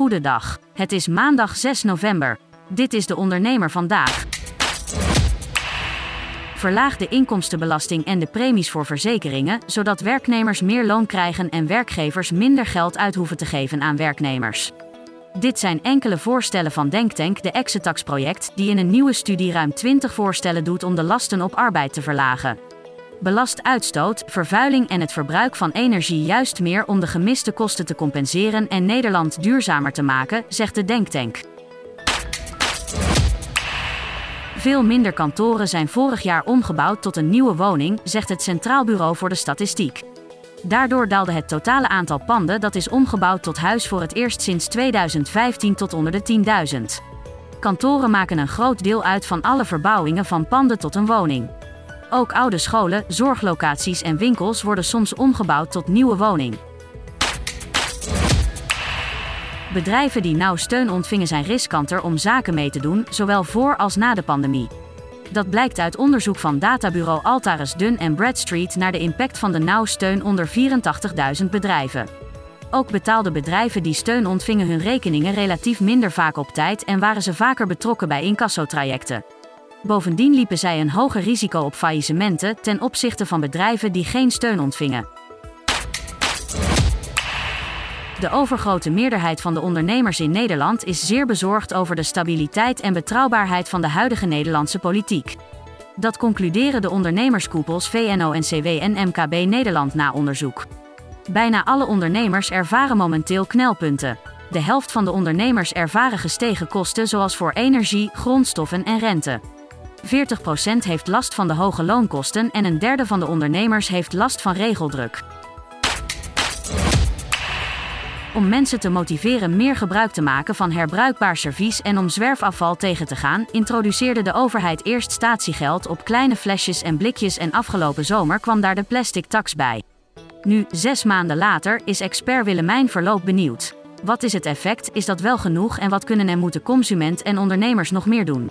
Goedendag. Het is maandag 6 november. Dit is de ondernemer vandaag. Verlaag de inkomstenbelasting en de premies voor verzekeringen, zodat werknemers meer loon krijgen en werkgevers minder geld uit hoeven te geven aan werknemers. Dit zijn enkele voorstellen van Denktank, de Exetax-project, die in een nieuwe studie ruim 20 voorstellen doet om de lasten op arbeid te verlagen. Belast uitstoot, vervuiling en het verbruik van energie juist meer om de gemiste kosten te compenseren en Nederland duurzamer te maken, zegt de Denktank. Veel minder kantoren zijn vorig jaar omgebouwd tot een nieuwe woning, zegt het Centraal Bureau voor de Statistiek. Daardoor daalde het totale aantal panden dat is omgebouwd tot huis voor het eerst sinds 2015 tot onder de 10.000. Kantoren maken een groot deel uit van alle verbouwingen van panden tot een woning. Ook oude scholen, zorglocaties en winkels worden soms omgebouwd tot nieuwe woning. Bedrijven die nauw steun ontvingen zijn riskanter om zaken mee te doen, zowel voor als na de pandemie. Dat blijkt uit onderzoek van databureau Altaris Dun en Bradstreet naar de impact van de nauw steun onder 84.000 bedrijven. Ook betaalden bedrijven die steun ontvingen hun rekeningen relatief minder vaak op tijd en waren ze vaker betrokken bij incassotrajecten. Bovendien liepen zij een hoger risico op faillissementen ten opzichte van bedrijven die geen steun ontvingen. De overgrote meerderheid van de ondernemers in Nederland is zeer bezorgd over de stabiliteit en betrouwbaarheid van de huidige Nederlandse politiek. Dat concluderen de ondernemerskoepels VNO-NCW en MKB Nederland na onderzoek. Bijna alle ondernemers ervaren momenteel knelpunten. De helft van de ondernemers ervaren gestegen kosten zoals voor energie, grondstoffen en rente. 40% heeft last van de hoge loonkosten en een derde van de ondernemers heeft last van regeldruk. Om mensen te motiveren meer gebruik te maken van herbruikbaar servies en om zwerfafval tegen te gaan, introduceerde de overheid eerst statiegeld op kleine flesjes en blikjes en afgelopen zomer kwam daar de plastic tax bij. Nu, zes maanden later, is expert Willemijn Verloop benieuwd. Wat is het effect? Is dat wel genoeg en wat kunnen en moeten consument en ondernemers nog meer doen?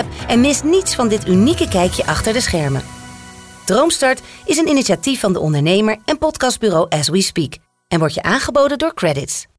en mis niets van dit unieke kijkje achter de schermen. Droomstart is een initiatief van de ondernemer en podcastbureau As We Speak en wordt je aangeboden door Credits.